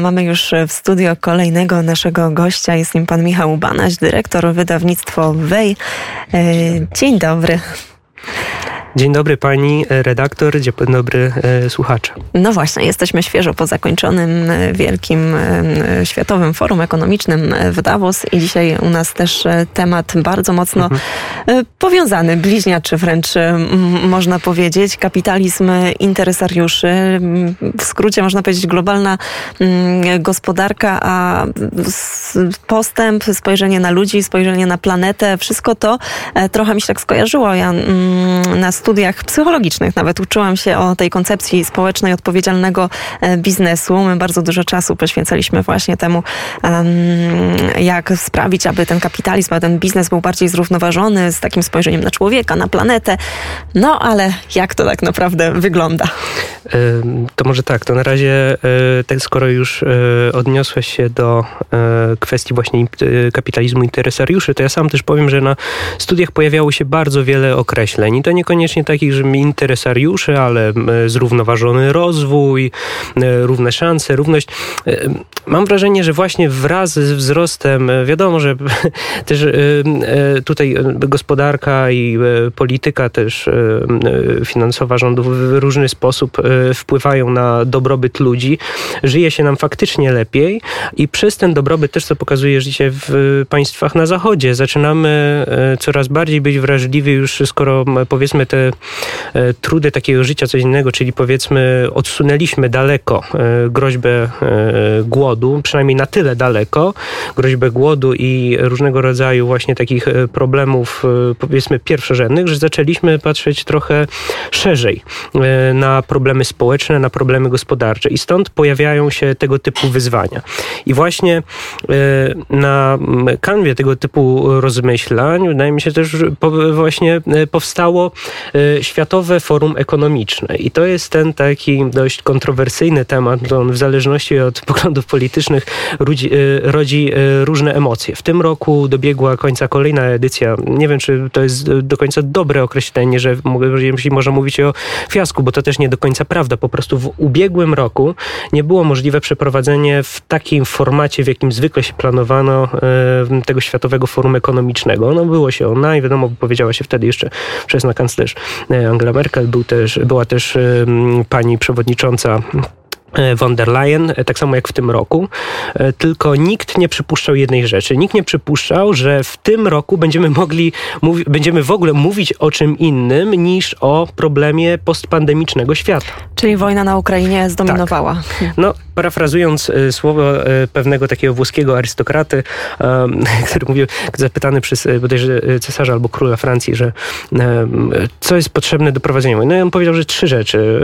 Mamy już w studio kolejnego naszego gościa. Jest nim pan Michał Banaś, dyrektor wydawnictwo Wej. E, dzień dobry. Dzień dobry pani redaktor, dzień dobry e, słuchacze. No właśnie, jesteśmy świeżo po zakończonym e, wielkim e, światowym forum ekonomicznym w Davos i dzisiaj u nas też temat bardzo mocno mhm. powiązany, bliźniaczy wręcz można powiedzieć. Kapitalizm interesariuszy, w skrócie można powiedzieć globalna gospodarka, a postęp, spojrzenie na ludzi, spojrzenie na planetę, wszystko to trochę mi się tak skojarzyło. Ja na studiach psychologicznych nawet uczyłam się o tej koncepcji społecznej odpowiedzialnego e, biznesu. My bardzo dużo czasu poświęcaliśmy właśnie temu, jak sprawić, aby ten kapitalizm, aby ten biznes był bardziej zrównoważony z takim spojrzeniem na człowieka, na planetę. No ale jak to tak naprawdę wygląda? To może tak, to na razie, tak skoro już e, odniosłeś się do kwestii właśnie kapitalizmu interesariuszy, to ja sam też powiem, że na studiach pojawiało się bardzo wiele określeń i to niekoniecznie takich, że interesariusze, ale zrównoważony rozwój, równe szanse, równość. E, mam wrażenie, że właśnie wraz z wzrostem, e, wiadomo, że też e, tutaj gospodarka i polityka też finansowa rządu w różny sposób wpływają na dobrobyt ludzi. Żyje się nam faktycznie lepiej i przez ten dobrobyt też, co pokazuje życie w państwach na zachodzie, zaczynamy coraz bardziej być wrażliwi już, skoro powiedzmy te trudy takiego życia codziennego, czyli powiedzmy odsunęliśmy daleko groźbę głodu, przynajmniej na tyle daleko, groźbę głodu i różnego rodzaju właśnie takich problemów powiedzmy pierwszorzędnych, że zaczęliśmy patrzeć trochę szerzej na problemy społeczne, na problemy gospodarcze i stąd pojawiają się tego typu wyzwania. I właśnie na kanwie tego typu rozmyślań, wydaje mi się też właśnie powstało Światowe Forum Ekonomiczne. I to jest ten taki dość kontrowersyjny temat, on w zależności od poglądów politycznych rodzi, e, rodzi e, różne emocje. W tym roku dobiegła końca kolejna edycja. Nie wiem, czy to jest do końca dobre określenie, że jeśli można mówić o fiasku, bo to też nie do końca prawda. Po prostu w ubiegłym roku nie było możliwe przeprowadzenie w takim formacie, w jakim zwykle się planowano e, tego Światowego Forum Ekonomicznego. No było się ona i wiadomo, powiedziała się wtedy jeszcze przez na kanclerz Angela Merkel, był też, była też pani przewodnicząca E, von der Leyen, e, tak samo jak w tym roku, e, tylko nikt nie przypuszczał jednej rzeczy. Nikt nie przypuszczał, że w tym roku będziemy mogli, będziemy w ogóle mówić o czym innym niż o problemie postpandemicznego świata. Czyli wojna na Ukrainie zdominowała. Tak. No, parafrazując słowo pewnego takiego włoskiego arystokraty, który mówił, zapytany przez bodajże cesarza albo króla Francji, że co jest potrzebne do prowadzenia wojny. No i on powiedział, że trzy rzeczy.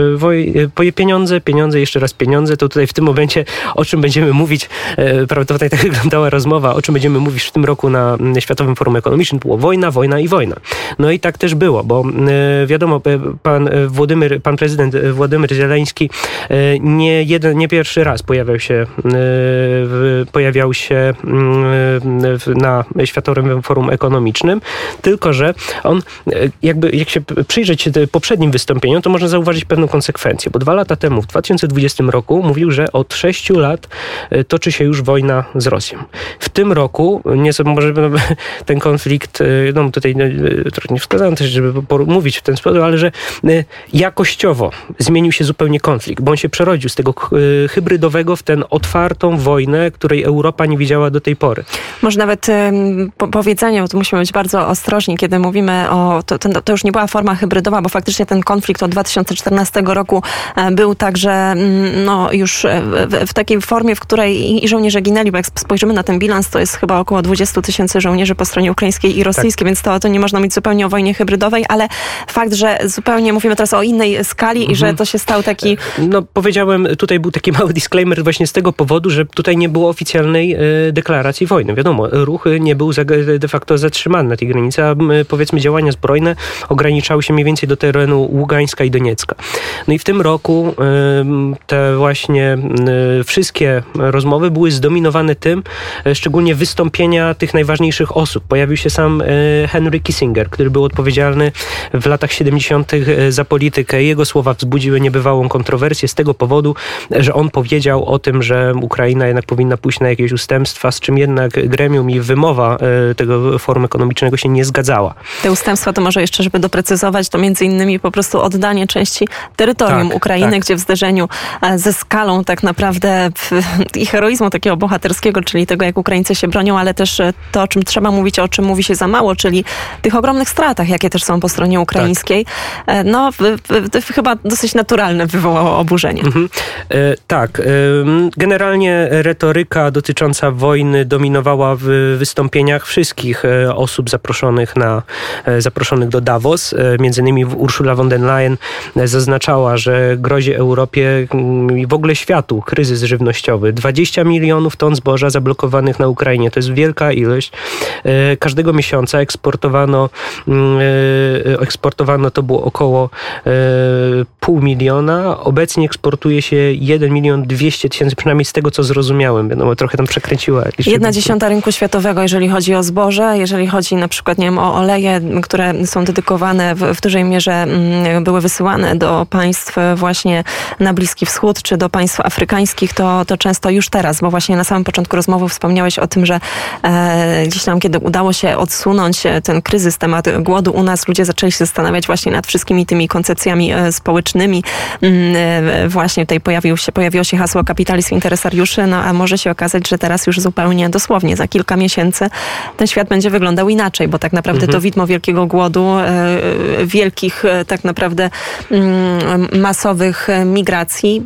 Pieniądze, pieniądze, jeszcze raz pieniądze, to tutaj w tym momencie o czym będziemy mówić, e, prawdopodobnie tak wyglądała rozmowa, o czym będziemy mówić w tym roku na Światowym Forum Ekonomicznym, było wojna, wojna i wojna. No i tak też było, bo e, wiadomo, pan Władimir, pan prezydent Władimir Zieleński e, nie, jeden, nie pierwszy raz pojawiał się, pojawiał się na Światowym Forum Ekonomicznym, tylko że on jakby, jak się przyjrzeć poprzednim wystąpieniom, to można zauważyć pewną konsekwencję, bo dwa lata temu, w 2020 roku mówił, że od sześciu lat e, toczy się już wojna z Rosją. W tym roku, nieco może ten konflikt, e, no tutaj no, e, trochę nie wskazałem też, żeby mówić w ten sposób, ale że jakościowo zmienił się zupełnie konflikt, bo on się przerodził z tego hybrydowego w ten otwartą wojnę, której Europa nie widziała do tej pory. Może nawet po powiedzenie, bo tu musimy być bardzo ostrożni, kiedy mówimy o, to, to, to już nie była forma hybrydowa, bo faktycznie ten konflikt od 2014 roku był także mm, no, już w, w, takiej formie, w której i żołnierze ginęli, bo jak spojrzymy na ten bilans, to jest chyba około 20 tysięcy żołnierzy po stronie ukraińskiej i rosyjskiej, tak. więc to, to nie można mówić zupełnie o wojnie hybrydowej, ale fakt, że zupełnie mówimy teraz o innej skali mhm. i że mhm. to się stał taki... No powiedziałem, tutaj był taki mały disclaimer właśnie z tego powodu, że tutaj nie było oficjalnej y, deklaracji wojny. Wiadomo, ruch nie był de facto zatrzymany na tej granicy, a powiedzmy działania zbrojne ograniczały się mniej więcej do terenu Ługańska i Doniecka. No i w tym roku te że właśnie wszystkie rozmowy były zdominowane tym, szczególnie wystąpienia tych najważniejszych osób. Pojawił się sam Henry Kissinger, który był odpowiedzialny w latach 70. za politykę. Jego słowa wzbudziły niebywałą kontrowersję z tego powodu, że on powiedział o tym, że Ukraina jednak powinna pójść na jakieś ustępstwa, z czym jednak gremium i wymowa tego forum ekonomicznego się nie zgadzała. Te ustępstwa to może jeszcze, żeby doprecyzować, to między innymi po prostu oddanie części terytorium tak, Ukrainy, tak. gdzie w zderzeniu e, ze skalą tak naprawdę i heroizmu takiego bohaterskiego, czyli tego, jak Ukraińcy się bronią, ale też e, to, o czym trzeba mówić, o czym mówi się za mało, czyli tych ogromnych stratach, jakie też są po stronie ukraińskiej. Tak. No, to chyba dosyć naturalne wywołało oburzenie. Mhm. E, tak. Generalnie retoryka dotycząca wojny dominowała w wystąpieniach wszystkich osób zaproszonych na zaproszonych do Davos. Między innymi Ursula von der Leyen zaznaczała, że grozi Europie i w ogóle światu kryzys żywnościowy. 20 milionów ton zboża zablokowanych na Ukrainie. To jest wielka ilość. E, każdego miesiąca eksportowano, e, eksportowano to było około e, pół miliona. Obecnie eksportuje się 1 milion 200 tysięcy, przynajmniej z tego, co zrozumiałem. Wiadomo, trochę tam przekręciła. Jedna dziesiąta rynku światowego, jeżeli chodzi o zboże, jeżeli chodzi na przykład nie wiem, o oleje, które są dedykowane w, w dużej mierze były wysyłane do państw właśnie na Bliski Wschód czy do państw afrykańskich, to, to często już teraz, bo właśnie na samym początku rozmowy wspomniałeś o tym, że e, gdzieś tam, kiedy udało się odsunąć e, ten kryzys, temat głodu u nas, ludzie zaczęli się zastanawiać właśnie nad wszystkimi tymi koncepcjami e, społecznymi. Mm, e, właśnie tutaj pojawił się, pojawiło się hasło kapitalizm interesariuszy, no a może się okazać, że teraz już zupełnie dosłownie za kilka miesięcy ten świat będzie wyglądał inaczej, bo tak naprawdę mhm. to widmo wielkiego głodu, e, wielkich tak naprawdę mm, masowych migracji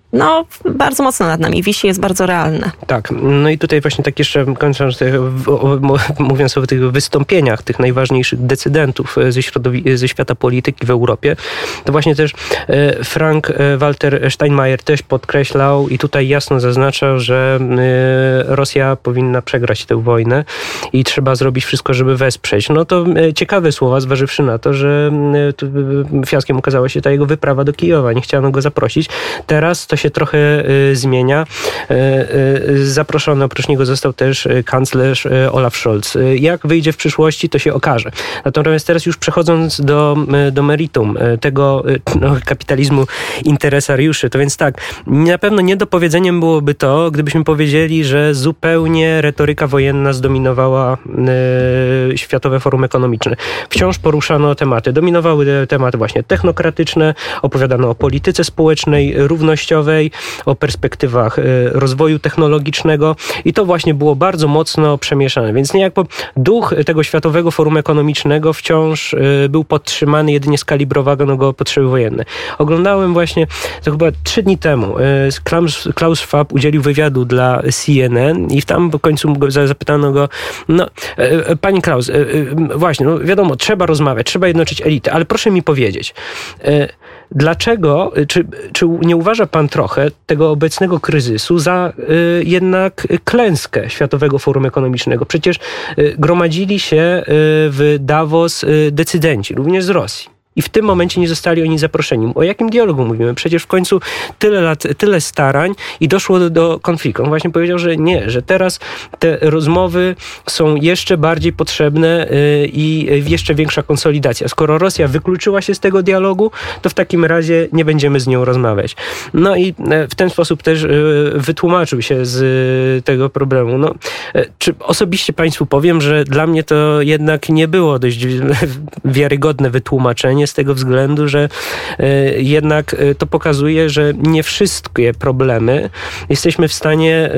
no, bardzo mocno nad nami wisi, jest bardzo realne. Tak, no i tutaj właśnie tak jeszcze kończąc, mówiąc o tych wystąpieniach tych najważniejszych decydentów e, ze, ze świata polityki w Europie, to właśnie też e, Frank e, Walter Steinmeier też podkreślał i tutaj jasno zaznaczał, że Rosja powinna przegrać tę wojnę i trzeba zrobić wszystko, żeby wesprzeć. No to ciekawe słowa, zważywszy na to, że fiaskiem okazała się ta jego wyprawa do Kijowa. Nie chciano go zaprosić. Teraz to się trochę y, zmienia. Y, y, zaproszony oprócz niego został też kanclerz Olaf Scholz. Jak wyjdzie w przyszłości, to się okaże. Natomiast teraz już przechodząc do, do meritum tego no, kapitalizmu interesariuszy, to więc tak, na pewno niedopowiedzeniem byłoby to, gdybyśmy powiedzieli, że zupełnie retoryka wojenna zdominowała y, Światowe Forum Ekonomiczne. Wciąż poruszano tematy. Dominowały tematy właśnie technokratyczne, opowiadano o polityce społecznej, równościowej, o perspektywach y, rozwoju technologicznego i to właśnie było bardzo mocno przemieszane. Więc niejako duch tego Światowego Forum Ekonomicznego wciąż y, był podtrzymany, jedynie skalibrowano go potrzeby wojenne. Oglądałem właśnie, to chyba trzy dni temu, y, Klaus Schwab udzielił wywiadu dla CNN i tam w końcu zapytano go, no, pani Klaus, właśnie, no wiadomo, trzeba rozmawiać, trzeba jednoczyć elity, ale proszę mi powiedzieć, Dlaczego, czy, czy nie uważa pan trochę tego obecnego kryzysu za y, jednak klęskę Światowego Forum Ekonomicznego? Przecież y, gromadzili się y, w Davos y, decydenci, również z Rosji. I w tym momencie nie zostali oni zaproszeni. O jakim dialogu mówimy? Przecież w końcu tyle lat, tyle starań i doszło do, do konfliktu. On właśnie powiedział, że nie, że teraz te rozmowy są jeszcze bardziej potrzebne yy, i jeszcze większa konsolidacja. Skoro Rosja wykluczyła się z tego dialogu, to w takim razie nie będziemy z nią rozmawiać. No i e, w ten sposób też yy, wytłumaczył się z yy, tego problemu. No, e, czy osobiście Państwu powiem, że dla mnie to jednak nie było dość wiarygodne wytłumaczenie z tego względu, że e, jednak e, to pokazuje, że nie wszystkie problemy jesteśmy w stanie e,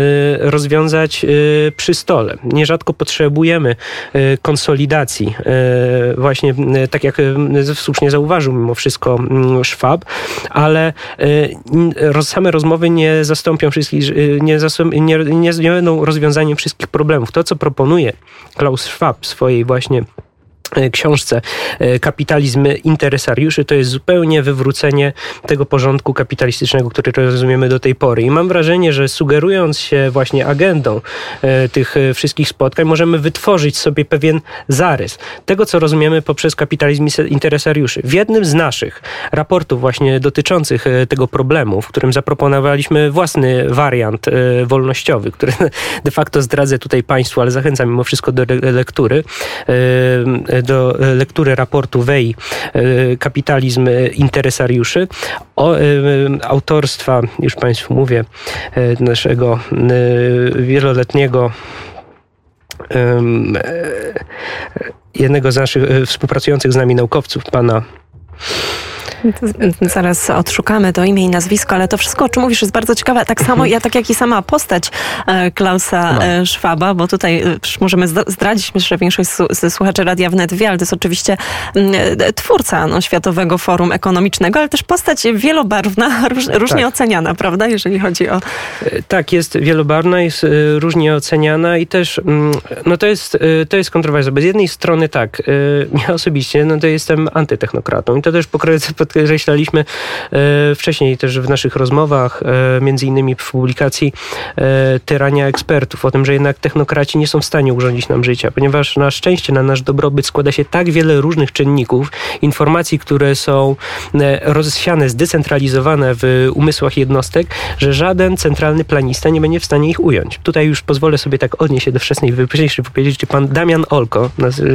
rozwiązać przy stole. Nierzadko potrzebujemy konsolidacji. Właśnie tak jak słusznie zauważył mimo wszystko Schwab, ale same rozmowy nie zastąpią wszystkich, nie, zastąpią, nie, nie, będą rozwiązaniem wszystkich problemów. To, co proponuje Klaus Schwab w swojej właśnie książce e, Kapitalizm interesariuszy to jest zupełnie wywrócenie tego porządku kapitalistycznego, który rozumiemy do tej pory. I mam wrażenie, że sugerując się właśnie agendą e, tych wszystkich spotkań, możemy wytworzyć sobie pewien zarys tego, co rozumiemy poprzez kapitalizm interesariuszy. W jednym z naszych raportów właśnie dotyczących tego problemu, w którym zaproponowaliśmy własny wariant wolnościowy, który de facto zdradzę tutaj Państwu, ale zachęcam mimo wszystko do lektury do e, lektury raportu WEI e, Kapitalizm interesariuszy. O, e, autorstwa, już Państwu mówię, naszego wieloletniego jednego z naszych współpracujących z nami naukowców, pana Zaraz odszukamy to imię i nazwisko, ale to wszystko, o czym mówisz, jest bardzo ciekawe. Tak samo, ja tak jak i sama postać e, Klausa no. E, Schwaba, bo tutaj e, możemy zdradzić, myślę, że większość ze słuchaczy Radia Wnet wie, ale to jest oczywiście mm, twórca no, Światowego Forum Ekonomicznego, ale też postać wielobarwna, róż, różnie tak. oceniana, prawda, jeżeli chodzi o... Tak, jest wielobarwna, jest różnie oceniana i też, mm, no to jest, to jest kontrowersja, bo z jednej strony tak, ja osobiście, no to jestem antytechnokratą i to też pod podkreślaliśmy e, wcześniej też w naszych rozmowach, e, między innymi w publikacji e, Tyrania Ekspertów, o tym, że jednak technokraci nie są w stanie urządzić nam życia, ponieważ na szczęście, na nasz dobrobyt składa się tak wiele różnych czynników, informacji, które są rozsiane, zdecentralizowane w umysłach jednostek, że żaden centralny planista nie będzie w stanie ich ująć. Tutaj już pozwolę sobie tak odnieść się do wczesnej wypowiedzi, powiedzieć, że pan Damian Olko,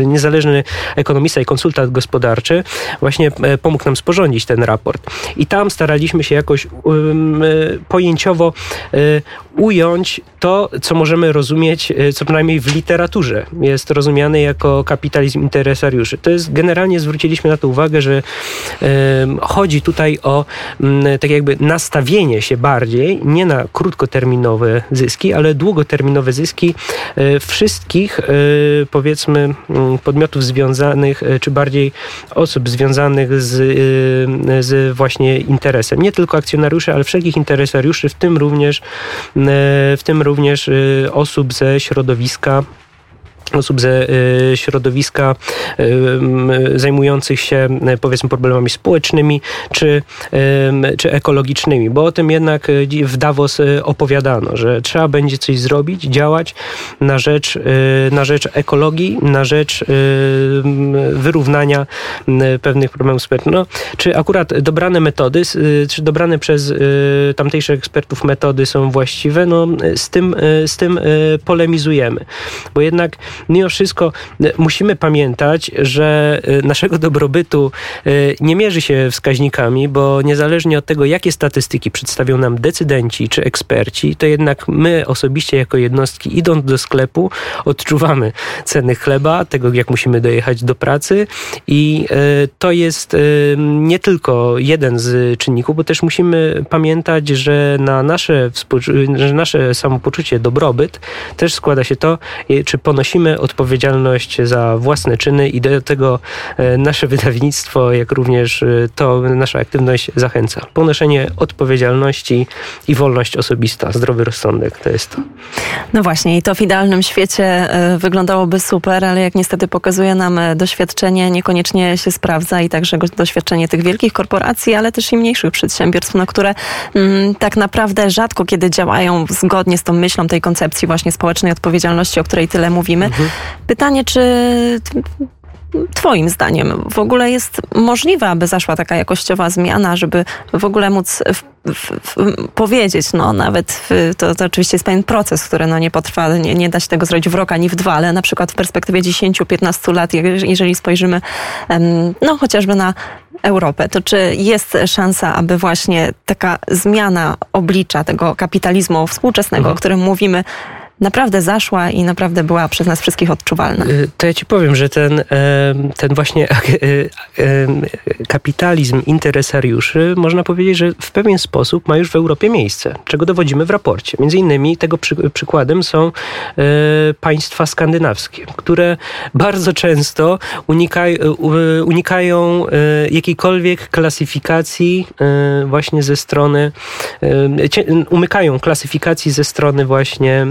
niezależny ekonomista i konsultant gospodarczy, właśnie pomógł nam sporządzić sporządzić ten raport. I tam staraliśmy się jakoś um, pojęciowo um, ująć to, co możemy rozumieć, e, co przynajmniej w literaturze jest rozumiane jako kapitalizm interesariuszy. To jest generalnie zwróciliśmy na to uwagę, że um, chodzi tutaj o tak jakby nastawienie się bardziej nie na krótkoterminowe zyski, ale długoterminowe zyski wszystkich powiedzmy podmiotów związanych, czy bardziej osób związanych z z właśnie interesem. Nie tylko akcjonariuszy, ale wszelkich interesariuszy, w tym również, w tym również y, osób ze środowiska osób ze y, środowiska y, zajmujących się y, powiedzmy problemami społecznymi czy, czy ekologicznymi, bo o tym jednak w Davos opowiadano, że trzeba będzie coś zrobić, działać na rzecz, na rzecz ekologii, na rzecz wyrównania pewnych problemów społecznych. No, czy akurat dobrane metody, czy dobrane przez tamtejszych ekspertów metody są właściwe, no z tym, z tym polemizujemy, bo jednak mimo wszystko e, musimy pamiętać, że e, naszego dobrobytu e, nie mierzy się wskaźnikami, bo niezależnie od tego, jakie statystyki przedstawią nam decydenci czy eksperci, to jednak my osobiście jako jednostki idąc do sklepu odczuwamy ceny chleba, tego jak musimy dojechać do pracy i to jest nie tylko jeden z czynników, bo też musimy pamiętać, że na nasze, że nasze samopoczucie, dobrobyt też składa się to, czy ponosimy odpowiedzialność za własne czyny i do tego e, nasze wydawnictwo, jak również e, to nasza aktywność zachęca. Ponoszenie odpowiedzialności i wolność osobista, zdrowy rozsądek, to jest to. No właśnie i to w idealnym świecie e, wyglądałoby super, ale jak niestety pokazuje nam doświadczenie, niekoniecznie się sprawdza i także doświadczenie tych wielkich korporacji, ale też i mniejszych przedsiębiorstw, no, które mm, tak naprawdę rzadko kiedy działają zgodnie z tą myślą tej koncepcji właśnie społecznej odpowiedzialności, o której tyle mówimy. Mhm. Pytanie, czy Twoim zdaniem w ogóle jest możliwe, aby zaszła taka jakościowa zmiana, żeby w ogóle móc w, w, w, powiedzieć, no nawet to, to oczywiście jest pewien proces, który no nie potrwa, nie, nie da się tego zrobić w rok ani w dwa, ale na przykład w perspektywie 10-15 lat, jeżeli spojrzymy no chociażby na Europę, to czy jest szansa, aby właśnie taka zmiana oblicza tego kapitalizmu współczesnego, mhm. o którym mówimy, naprawdę zaszła i naprawdę była przez nas wszystkich odczuwalna. Y, to ja ci powiem, że ten, ten właśnie kapitalizm interesariuszy, można powiedzieć, że w pewien sposób ma już w Europie miejsce, czego dowodzimy w raporcie. Między innymi tego przy, przykładem są e, państwa skandynawskie, które bardzo często unikaj, unikają e, jakiejkolwiek klasyfikacji e, właśnie ze strony, umykają klasyfikacji ze strony właśnie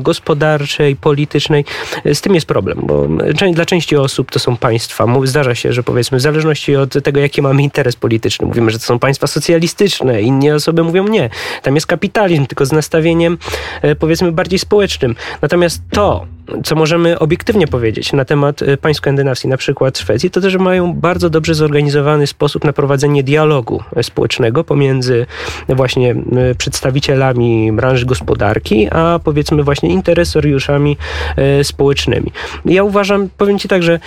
gospodarczej, politycznej. Z tym jest problem, bo dla części osób to są państwa. Zdarza się, że powiedzmy, w zależności od tego, jaki mamy interes polityczny, mówimy, że to są państwa socjalistyczne, inne osoby mówią nie. Tam jest kapitalizm, tylko z nastawieniem powiedzmy bardziej społecznym. Natomiast to, co możemy obiektywnie powiedzieć na temat y, państw skandynawskich, na przykład Szwecji, to też mają bardzo dobrze zorganizowany sposób na prowadzenie dialogu społecznego pomiędzy właśnie y, przedstawicielami branży gospodarki, a powiedzmy właśnie interesariuszami y, społecznymi. Ja uważam, powiem Ci tak, że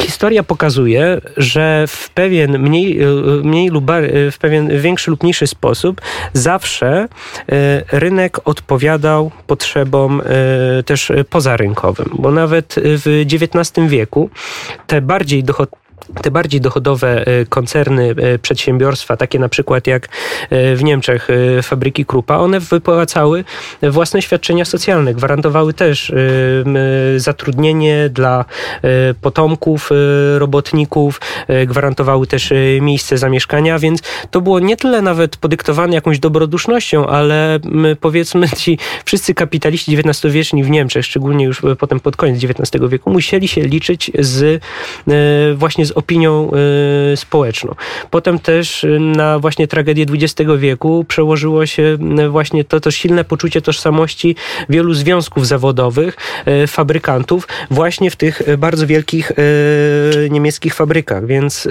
historia pokazuje, że w pewien mniej, mniej lub w pewien większy lub mniejszy sposób zawsze rynek odpowiadał potrzebom też poza rynkowym, bo nawet w XIX wieku te bardziej dochodne te bardziej dochodowe e, koncerny, e, przedsiębiorstwa, takie na przykład jak e, w Niemczech fabryki Krupa, one wypłacały własne świadczenia socjalne, gwarantowały też zatrudnienie dla potomków robotników, gwarantowały też miejsce zamieszkania, więc to było nie tyle nawet podyktowane jakąś dobrodusznością, ale powiedzmy ci wszyscy kapitaliści XIX-wieczni w Niemczech, szczególnie już potem pod koniec XIX wieku, musieli się liczyć z właśnie z opinią y, społeczną. Potem też y, na właśnie tragedię XX wieku przełożyło się y, właśnie to, to silne poczucie tożsamości wielu związków zawodowych, fabrykantów właśnie w tych bardzo wielkich niemieckich fabrykach, więc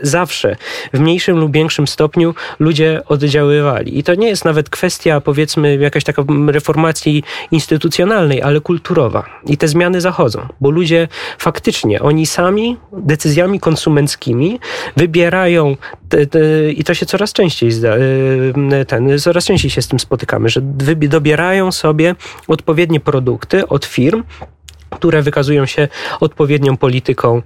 zawsze w mniejszym lub większym stopniu ludzie oddziaływali. I to nie jest nawet kwestia powiedzmy jakaś taka reformacji instytucjonalnej, ale kulturowa. I te zmiany zachodzą, bo ludzie faktycznie, oni sami decyzjami decyzjami konsumenckimi wybierają te, te, i to się coraz częściej zda, y, ten, coraz częściej się z tym spotykamy, że dobierają sobie odpowiednie produkty od firm, które wykazują się odpowiednią polityką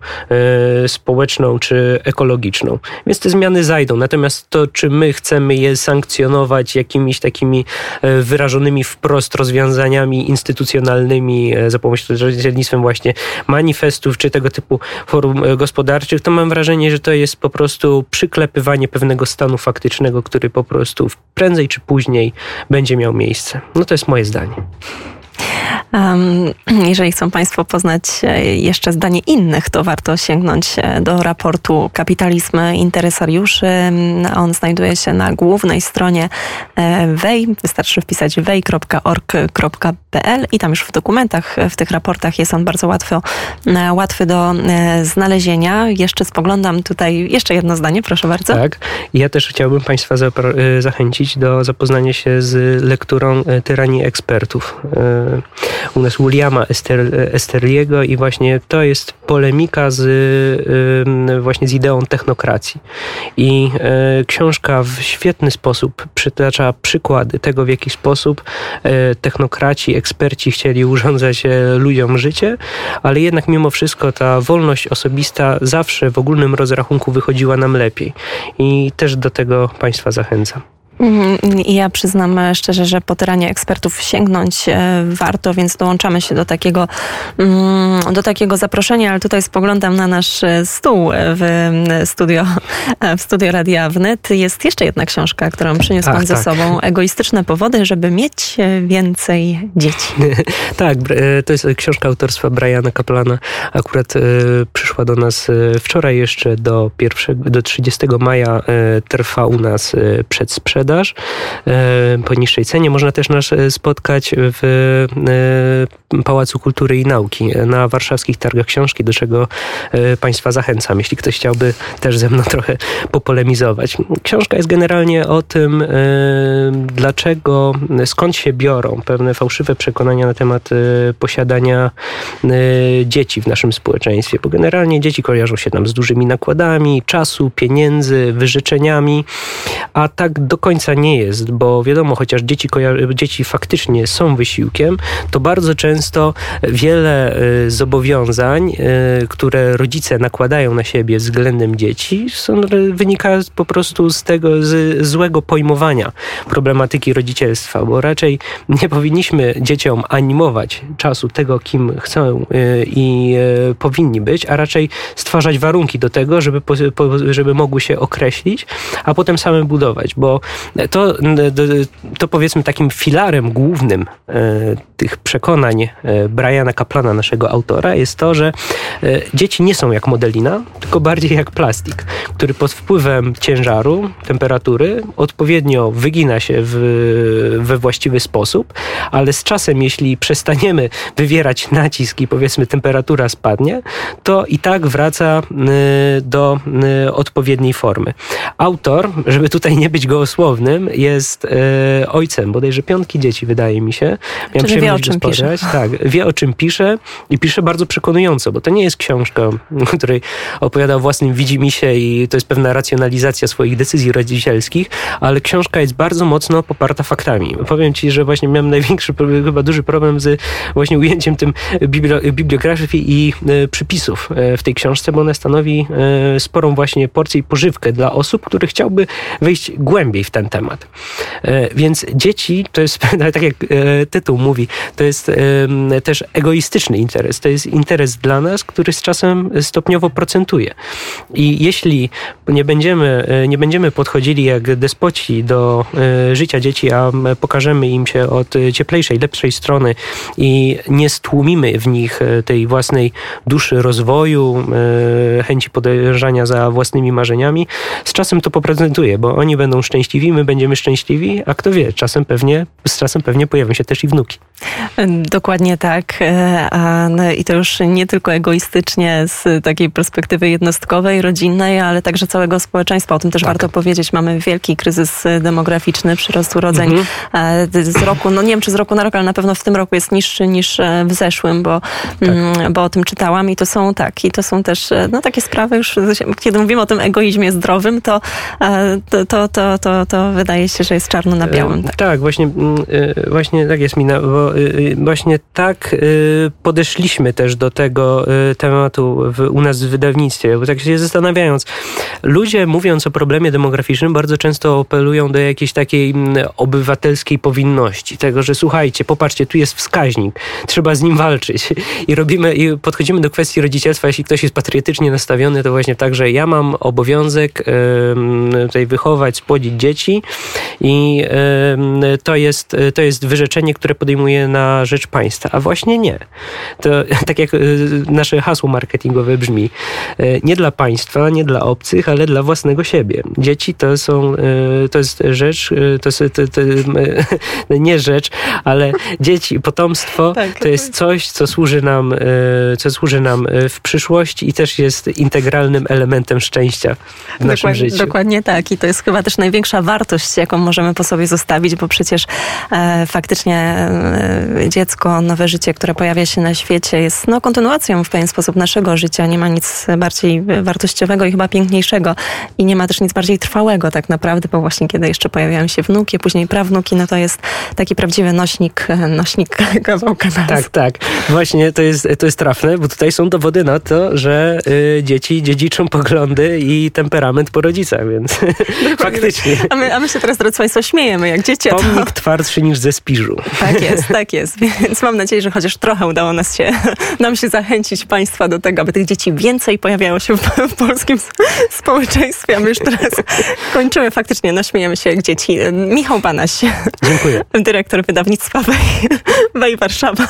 e, społeczną czy ekologiczną. Więc te zmiany zajdą. Natomiast to, czy my chcemy je sankcjonować jakimiś takimi e, wyrażonymi wprost rozwiązaniami instytucjonalnymi e, za pośrednictwem właśnie manifestów czy tego typu forum gospodarczych, to mam wrażenie, że to jest po prostu przyklepywanie pewnego stanu faktycznego, który po prostu prędzej czy później będzie miał miejsce. No to jest moje zdanie. Jeżeli chcą Państwo poznać e, jeszcze zdanie innych, to warto sięgnąć e, do raportu Kapitalizm Interesariuszy. On znajduje się na głównej stronie e, WEJ. Wystarczy wpisać wej.org.pl i tam już w dokumentach, w tych raportach jest on bardzo łatwo, łatwy do znalezienia. Jeszcze spoglądam tutaj, jeszcze jedno zdanie, proszę bardzo. Tak, ja też chciałbym Państwa zachęcić do zapoznania się z lekturą Tyranii Ekspertów u nas Williama Ester, Esteriego i właśnie to jest polemika z właśnie z ideą technokracji. I e, książka w świetny sposób przytacza przykłady tego, w jaki sposób e, technokraci, eksperci chcieli urządzać e, ludziom życie, ale jednak mimo wszystko ta wolność osobista zawsze w ogólnym rozrachunku wychodziła nam lepiej. I też do tego Państwa zachęcam. Mhm. Ja przyznam szczerze, że po tyranie ekspertów sięgnąć e, warto, więc dołączamy się do takiego, mm, do takiego zaproszenia, ale tutaj spoglądam na nasz e, stół w studio, e, w studio Radia Wnet. Jest jeszcze jedna książka, którą przyniósł Ach, pan tak. ze sobą. Egoistyczne powody, żeby mieć więcej dzieci. tak, to jest książka autorstwa Briana Kaplana. Akurat przyszła do nas wczoraj jeszcze do, pierwszego, do 30 maja trwa u nas przedsprzedaż sprzedaż e, po niższej cenie. Można też nas e, spotkać w e, Pałacu Kultury i Nauki na warszawskich targach książki, do czego Państwa zachęcam, jeśli ktoś chciałby też ze mną trochę popolemizować. Książka jest generalnie o tym, dlaczego, skąd się biorą pewne fałszywe przekonania na temat posiadania dzieci w naszym społeczeństwie, bo generalnie dzieci kojarzą się nam z dużymi nakładami czasu, pieniędzy, wyrzeczeniami, a tak do końca końca nie jest, bo wiadomo, chociaż dzieci, dzieci faktycznie są wysiłkiem, to bardzo często wiele y, zobowiązań, y, które rodzice nakładają na siebie względem dzieci, są, wynika po prostu z tego z złego pojmowania problematyki rodzicielstwa, bo raczej nie powinniśmy dzieciom animować czasu tego, kim chcą y, i powinni być, a raczej stwarzać warunki do tego, żeby, żeby mogły się określić, a potem same budować, bo to, to powiedzmy takim filarem głównym tych przekonań Briana Kaplana, naszego autora, jest to, że dzieci nie są jak modelina, tylko bardziej jak plastik, który pod wpływem ciężaru, temperatury odpowiednio wygina się w, we właściwy sposób, ale z czasem, jeśli przestaniemy wywierać nacisk i powiedzmy temperatura spadnie, to i tak wraca do odpowiedniej formy. Autor, żeby tutaj nie być gołosłownym, jest y, ojcem bodajże piątki dzieci, wydaje mi się. Miałem Czyli wie, o czym pisze. Tak, wie o czym pisze i pisze bardzo przekonująco, bo to nie jest książka, której opowiada o własnym widzimisię i to jest pewna racjonalizacja swoich decyzji rodzicielskich, ale książka jest bardzo mocno poparta faktami. Powiem ci, że właśnie miałem największy, chyba duży problem z właśnie ujęciem tym bibliografii i e, przypisów e, w tej książce, bo ona stanowi e, sporą właśnie porcję i pożywkę dla osób, które chciałby wejść głębiej w ten temat. Więc dzieci to jest, tak jak tytuł mówi, to jest też egoistyczny interes. To jest interes dla nas, który z czasem stopniowo procentuje. I jeśli nie będziemy, nie będziemy podchodzili jak despoci do życia dzieci, a pokażemy im się od cieplejszej, lepszej strony i nie stłumimy w nich e, tej własnej duszy rozwoju, e, chęci podążania za własnymi marzeniami, z czasem to poprezentuje, bo oni będą szczęśliwi, my będziemy szczęśliwi, a kto wie, czasem pewnie, z czasem pewnie pojawią się też i wnuki. Dokładnie tak. E, I to już nie tylko egoistycznie z takiej perspektywy jednostkowej, rodzinnej, ale także całego społeczeństwa. O tym też tak. warto powiedzieć. Mamy wielki kryzys demograficzny, przyrost urodzeń mhm. z roku, no nie wiem czy z roku na rok, ale na pewno w tym roku jest niższy niż e, w zeszłym, bo, tak. Mm, bo o tym czytałam i to są tak, i to są też e, no, takie sprawy już, kiedy mówimy o tym egoizmie zdrowym, to, to, to, to, to, to wydaje się, że jest czarno na białym. Tak, tak właśnie, mm, właśnie tak jest Mina, bo y, właśnie tak podeszliśmy też do tego tematu w, u nas w wydawnictwie, bo tak się zastanawiając, ludzie mówiąc o problemie demograficznym bardzo często apelują do jakiejś takiej mm, obywatelskiej powinności, tego, że słuchajcie, popatrzcie, tu jest wskaźnik, trzeba z nim walczyć i robimy, i podchodzimy do kwestii rodzicielstwa, jeśli ktoś jest patriotycznie nastawiony, to właśnie tak, że ja mam obowiązek tutaj wychować, spłodzić dzieci i to jest, to jest wyrzeczenie, które podejmuje na rzecz państwa, a właśnie nie. To tak jak y, nasze hasło marketingowe brzmi, y, nie dla państwa, nie dla obcych, ale dla własnego siebie. Dzieci to są, y, to jest rzecz, to jest to, to, nie rzecz, ale dzieci, potomstwo tak, to jest coś, co służy nam, co służy nam w przyszłości i też jest integralnym elementem szczęścia w naszym dokładnie, życiu. Dokładnie tak i to jest chyba też największa wartość, jaką możemy po sobie zostawić, bo przecież e, faktycznie e, dziecko, nowe życie, które pojawia się na świecie, jest no, kontynuacją w pewien sposób naszego życia. Nie ma nic bardziej wartościowego i chyba piękniejszego. I nie ma też nic bardziej trwałego tak naprawdę, bo właśnie kiedy jeszcze pojawiają się wnuki, później prawnuki, no to jest taki prawdziwy nośnik, nośnik kawałka nas. Tak, tak. Właśnie to jest, to jest trafne, bo tutaj są dowody na to, że y, dzieci dziedziczą poglądy i temperament po rodzicach, więc faktycznie. A my, a my się teraz, drodzy Państwo, śmiejemy jak dzieci. Pomnik to... twardszy niż ze spiżu. Tak jest, tak jest. Więc mam nadzieję, że chociaż trochę udało nas się, nam się zachęcić Państwa do tego, aby tych dzieci więcej pojawiało się w, w polskim społeczeństwie. A my już teraz kończymy faktycznie, naśmiejemy się jak dzieci. Michał Banaś. Dziękuję. Dyrektor wydawnictwa Wej Warszawa.